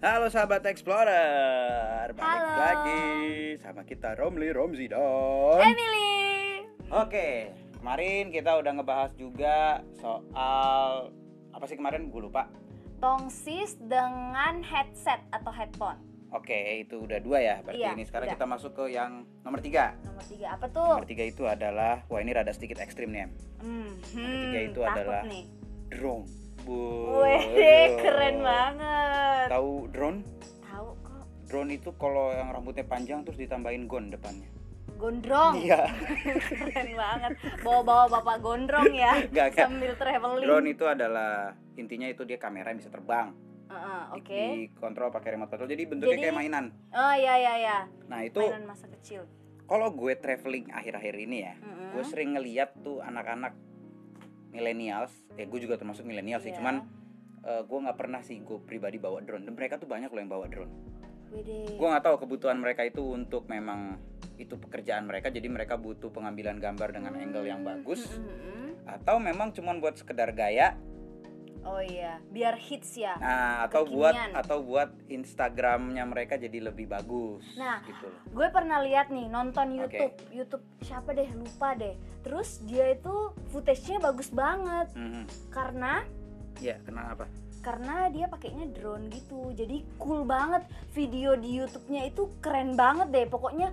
Halo sahabat Explorer, balik Halo. lagi sama kita Romli Romzi dan Emily. Oke, kemarin kita udah ngebahas juga soal apa sih kemarin? Gue lupa. Tongsis dengan headset atau headphone. Oke, itu udah dua ya. Berarti Iya, ini sekarang udah. kita masuk ke yang nomor tiga. Nomor tiga apa tuh? Nomor tiga itu adalah, wah ini rada sedikit ekstrim nih, Em. Hmm, tiga hmm, itu adalah- nih. drone. Wih, keren banget. Tahu drone? Tahu kok. Drone itu kalau yang rambutnya panjang terus ditambahin gon depannya. Gondrong. Iya. keren banget. Bawa-bawa bapak gondrong ya Gak, gak. sambil traveling. Drone itu adalah intinya itu dia kamera yang bisa terbang. Di- Oke. Dikontrol pakai remote control. Jadi bentuknya Jadi- kayak mainan. Oh iya iya iya. Nah, itu Mainan masa kecil. kalau gue traveling akhir-akhir ini ya, Mm-mm. gue sering ngeliat tuh anak-anak millennials. Eh, gue juga termasuk millennials sih, Iya. cuman eh, gue nggak pernah sih gue pribadi bawa drone. Dan mereka tuh banyak loh yang bawa drone. Gue nggak tahu kebutuhan mereka itu untuk memang itu pekerjaan mereka, jadi mereka butuh pengambilan gambar dengan angle yang bagus, hmm. atau memang cuman buat sekedar gaya Oh iya, biar hits ya. Nah, atau buat Kekinian. atau buat Instagramnya mereka jadi lebih bagus. Nah, gitu gue pernah lihat nih nonton. YouTube YouTube siapa deh lupa deh terus dia itu footage-nya bagus banget Mhm. karena Ya, kenapa? karena dia pakainya drone gitu jadi cool banget video di YouTube-nya itu keren banget deh pokoknya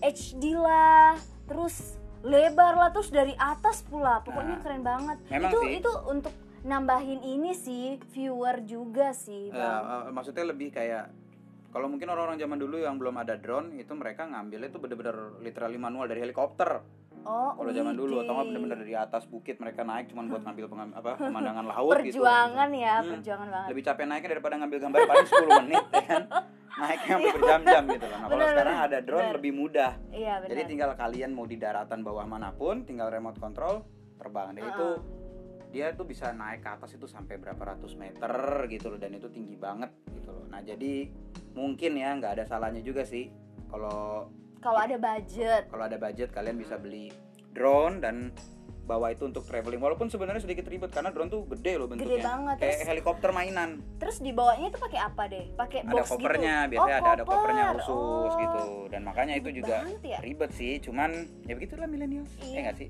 HD lah terus lebar lah terus dari atas pula pokoknya Nah, keren banget memang itu sih. itu untuk nambahin ini sih viewer juga sih Ya, bang. eh, maksudnya lebih kayak kalau mungkin orang-orang zaman dulu yang belum ada drone itu mereka ngambilnya itu bener-bener literally manual dari helikopter. Oh kalau zaman dulu atau nggak bener-bener dari atas bukit mereka naik cuma buat ngambil pengam- apa pemandangan laut gitu. Perjuangan ya Hmm. perjuangan banget. Lebih capek naiknya daripada ngambil gambar paling 10 menit ya kan? Naiknya sampai berjam-jam gitu loh nah kalau Bener, sekarang bener, ada drone bener. lebih mudah. Iya benar Jadi tinggal kalian mau di daratan bawah mana pun, tinggal remote control terbang. Dan itu Uh-uh. Dia tuh bisa naik ke atas itu sampai berapa ratus meter gitu loh dan itu tinggi banget gitu loh. Nah jadi mungkin ya nggak ada salahnya juga sih kalau kalau ada budget. Kalau ada budget kalian bisa beli drone dan bawa itu untuk traveling. Walaupun sebenarnya sedikit ribet karena drone tuh gede loh bentuknya. Banget, kayak terus- helikopter mainan. terus dibawanya itu pakai apa deh? Pakai ada kopernya gitu? biasanya oh, ada ada kopernya koper. khusus Oh, gitu. Dan makanya itu juga banget ya. ribet sih cuman ya begitulah millennials. Iya. ya nggak sih?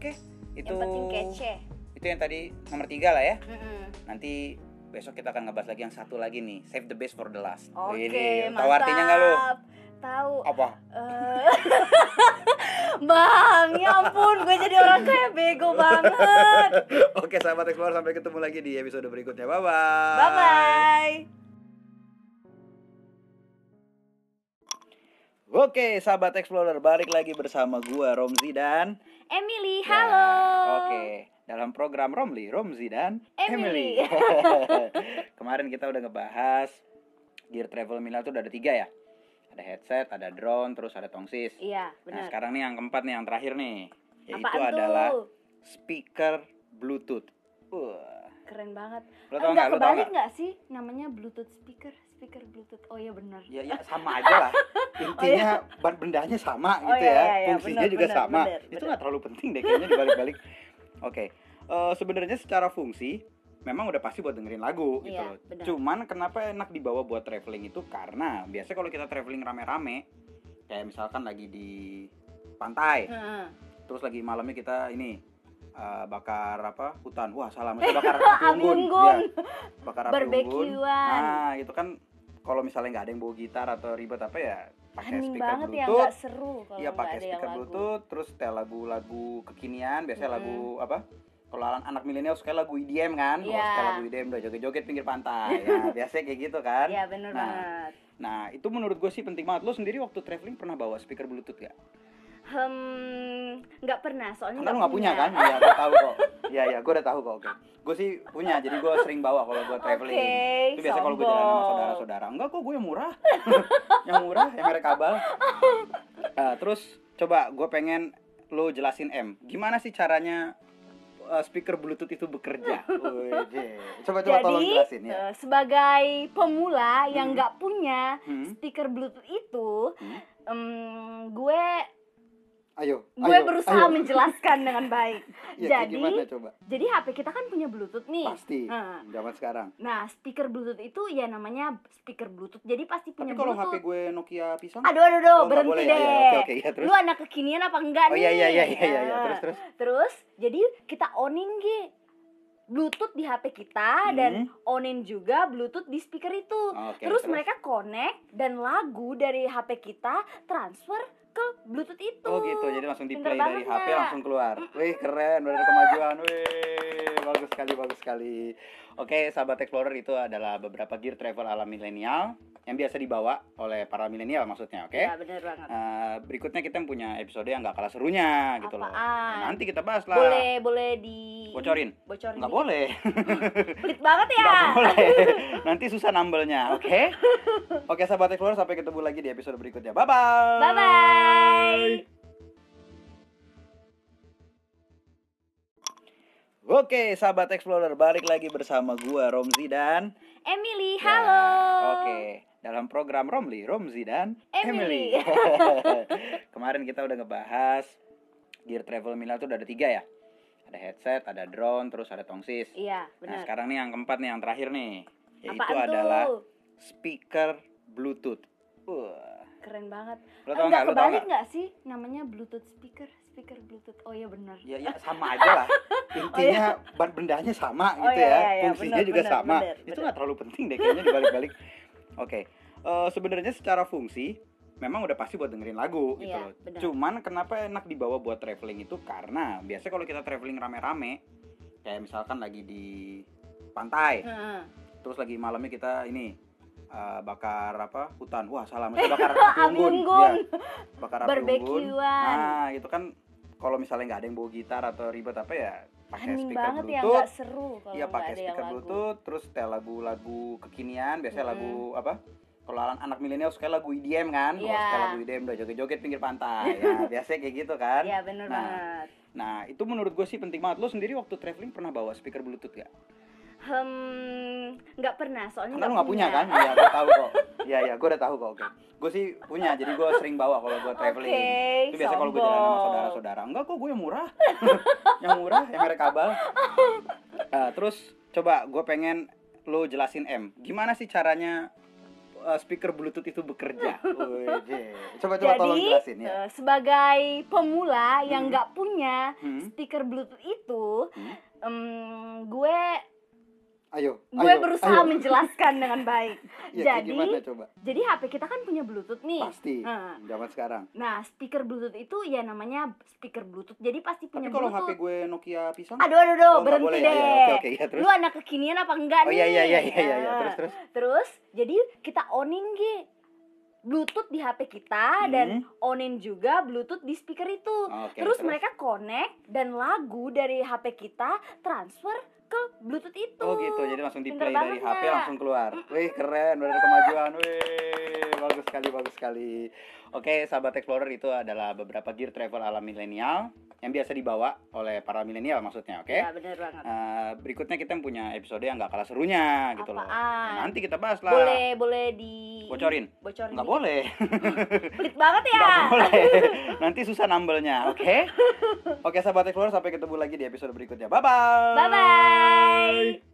Oke itu yang penting kece itu yang tadi nomor tiga lah ya. Mm-mm. nanti besok kita akan ngebahas lagi yang satu lagi nih. Save the best for the last. Oke mantap. tahu artinya nggak lu? Tahu. Apa? Eh, bang ya ampun gue jadi orang kayak bego banget. Oke sahabat explorer sampai ketemu lagi di episode berikutnya. Bye bye bye bye oke sahabat explorer balik lagi bersama gua Romzi dan Emily Ya, halo Oke, dalam program Romli, Romzi dan Emily. Kemarin kita udah ngebahas gear travel Mila tuh udah ada tiga ya. Ada headset, ada drone, terus ada tongsis. iya Nah benar sekarang nih yang keempat nih yang terakhir nih, yaitu apaan adalah tuh speaker Bluetooth. Wah, keren banget lo tau Enggak nggak? Lo tau nggak sih namanya Bluetooth speaker speaker Bluetooth oh iya benar Ya, ya sama aja lah. Intinya ban bendanya sama Oh, gitu iya, ya. iya, iya, Fungsinya juga benar, sama. benar, Itu nggak terlalu penting deh kayaknya dibalik-balik. Oke. Eh, sebenarnya secara fungsi memang udah pasti buat dengerin lagu gitu Iya, loh. benar. Cuman kenapa enak dibawa buat traveling itu karena biasanya kalau kita traveling rame-rame kayak misalkan lagi di pantai, Heeh. terus lagi malamnya kita ini eh, bakar apa hutan wah salah bakar api Api unggun, unggun. Ya, bakar api unggun nah itu kan kalau misalnya nggak ada yang bawa gitar atau ribet apa ya pakai speaker banget ya bluetooth. nggak seru kalau iya nggak pakai yang speaker lagu. Bluetooth terus setel lagu-lagu kekinian biasanya Mm-mm. lagu apa kalau anak, milenial suka lagu EDM kan? Wah, Iya. setel lagu EDM udah joget-joget pinggir pantai. Ya biasanya kayak gitu kan? Iya bener Nah, banget. nah itu menurut gue sih penting banget. Lo sendiri waktu traveling pernah bawa speaker bluetooth gak? Hmm, nggak pernah soalnya nggak punya kan? Iya, gue tahu kok. Iya, iya, gue udah tahu kok. Oke. Gue sih punya, jadi gue sering bawa kalau gue traveling. Oke, itu biasa kalau gue jalan sama saudara-saudara. Enggak kok, gue yang murah. yang murah, yang merek kabel. Nah, terus coba gue pengen lo jelasin M, gimana sih caranya uh, speaker Bluetooth itu bekerja? Coba coba tolong Jadi jelasin ya. eh, sebagai pemula yang Hmm. nggak punya Hmm. speaker Bluetooth itu, Hmm. em, gue Ayo. gue ayo, berusaha ayo. menjelaskan dengan baik Ya, jadi gimana coba? jadi HP kita kan punya Bluetooth nih Pasti. Nah. Zaman sekarang. nah speaker Bluetooth itu ya namanya speaker Bluetooth jadi pasti punya Tapi kalau HP Bluetooth gue Nokia pisang? aduh aduh aduh Oh, berhenti boleh ya? deh Ya, oke, oke, ya, terus? lu anak kekinian apa enggak Oh nih iya iya iya iya iya, iya. Nah, Terus terus. terus jadi kita onin Gi Bluetooth di HP kita dan Hmm. onin juga Bluetooth di speaker itu Oke, terus, mereka connect dan lagu dari HP kita transfer ke Bluetooth itu. Oh gitu, jadi langsung di play dari HP langsung keluar. Wih keren, udah ada kemajuan. Wih bagus sekali, bagus sekali. Oke, sahabat Explorer itu adalah beberapa gear travel ala milenial yang biasa dibawa oleh para milenial maksudnya, oke? Ya bener banget. Eh, berikutnya kita punya episode yang gak kalah serunya gitu loh. Apaan? Nah, nanti kita bahas lah. Boleh boleh di Bocorin? Bocorin. Dikit. boleh. Pelit banget ya. Nggak boleh. Nanti susah nambelnya, oke? Oke, sahabat Explorer sampai ketemu lagi di episode berikutnya. Bye bye. Bye bye. Oke, sahabat Explorer, balik lagi bersama gua Romzi dan Emily, Ya, halo. Oke, dalam program Romli, Romzi dan Emily. Kemarin kita udah ngebahas gear travel Mila tuh udah ada tiga ya. Ada headset, ada drone, terus ada tongsis. Iya, Nah, benar. sekarang nih yang keempat nih, yang terakhir nih, yaitu Apaan adalah tuh? speaker Bluetooth. Wah, Keren banget. lo tau Enggak tau kebalik nggak sih namanya Bluetooth speaker? Speaker Bluetooth. Oh iya benar. Ya, ya sama aja lah. Intinya ban bendanya sama Oh, gitu iya, ya. iya, iya, Fungsinya benar, juga benar, sama. benar, Itu nggak terlalu penting deh kayaknya dibalik-balik. Oke. Eh, sebenarnya secara fungsi memang udah pasti buat dengerin lagu gitu Iya, loh. Cuman kenapa enak dibawa buat traveling itu karena biasanya kalau kita traveling rame-rame kayak misalkan lagi di pantai, Heeh. terus lagi malamnya kita ini eh, bakar apa hutan wah salah bakar api unggun. Iya, bakar api unggun nah itu kan kalau misalnya nggak ada yang bawa gitar atau ribet apa ya pakai speaker banget ya bluetooth nggak seru kalau iya pakai speaker lagu. bluetooth terus setel lagu-lagu kekinian biasanya Mm-mm. lagu apa kalau anak, anak milenial suka lagu EDM kan oh, Iya. suka lagu EDM udah joget-joget pinggir pantai ya biasanya kayak gitu kan Iya benar Nah, banget. nah itu menurut gue sih penting banget lo sendiri waktu traveling pernah bawa speaker bluetooth gak? Hmm, nggak pernah soalnya Karena lu nggak punya kan? Iya, gue tahu kok. Iya, iya, gue udah tahu kok. Oke. Gue sih punya, jadi gue sering bawa kalau gue traveling. Oke, itu biasa kalau gue jalan sama saudara-saudara. Enggak kok, gue yang murah. yang murah, yang merek kabel. Ah, terus coba gue pengen lo jelasin M, gimana sih caranya uh, speaker Bluetooth itu bekerja? Coba coba tolong Jadi jelasin ya. eh, sebagai pemula yang Hmm. nggak punya Hmm? speaker Bluetooth itu, Hmm? Ayo. Gue ayo, berusaha ayo. menjelaskan dengan baik. Iya, kayak jadi gimana coba? jadi HP kita kan punya Bluetooth nih. Pasti. Heeh. Zaman sekarang. Nah, speaker Bluetooth itu ya namanya speaker Bluetooth. Jadi pasti Tapi punya kalau Bluetooth. HP gue Nokia pisang? Aduh aduh aduh, Oh, berhenti boleh deh. ya, ya. Oke, oke, ya, terus? Lu anak kekinian apa enggak Oh nih? iya iya iya iya iya, iya. Nah, terus terus. Terus jadi kita onin Gi Bluetooth di HP kita dan onin juga Bluetooth di speaker itu. Hmm. Oke, terus, mereka connect dan lagu dari HP kita transfer ke Bluetooth itu. Oh gitu, jadi langsung di play dari HP langsung keluar. Wih keren, ada kemajuan. Wih bagus sekali, bagus sekali. Oke, sahabat Explorer itu adalah beberapa gear travel ala milenial yang biasa dibawa oleh para milenial maksudnya, oke? Iya, bener banget. Eh, berikutnya kita punya episode yang gak kalah serunya gitu loh. Apaan? Nah, nanti kita bahas lah. Boleh boleh di Bocorin? Bocorin. Nggak boleh. Pelit banget ya. Nggak boleh. Nanti susah nambelnya, oke? Oke, sahabat Explorer sampai ketemu lagi di episode berikutnya. Bye bye. Bye bye.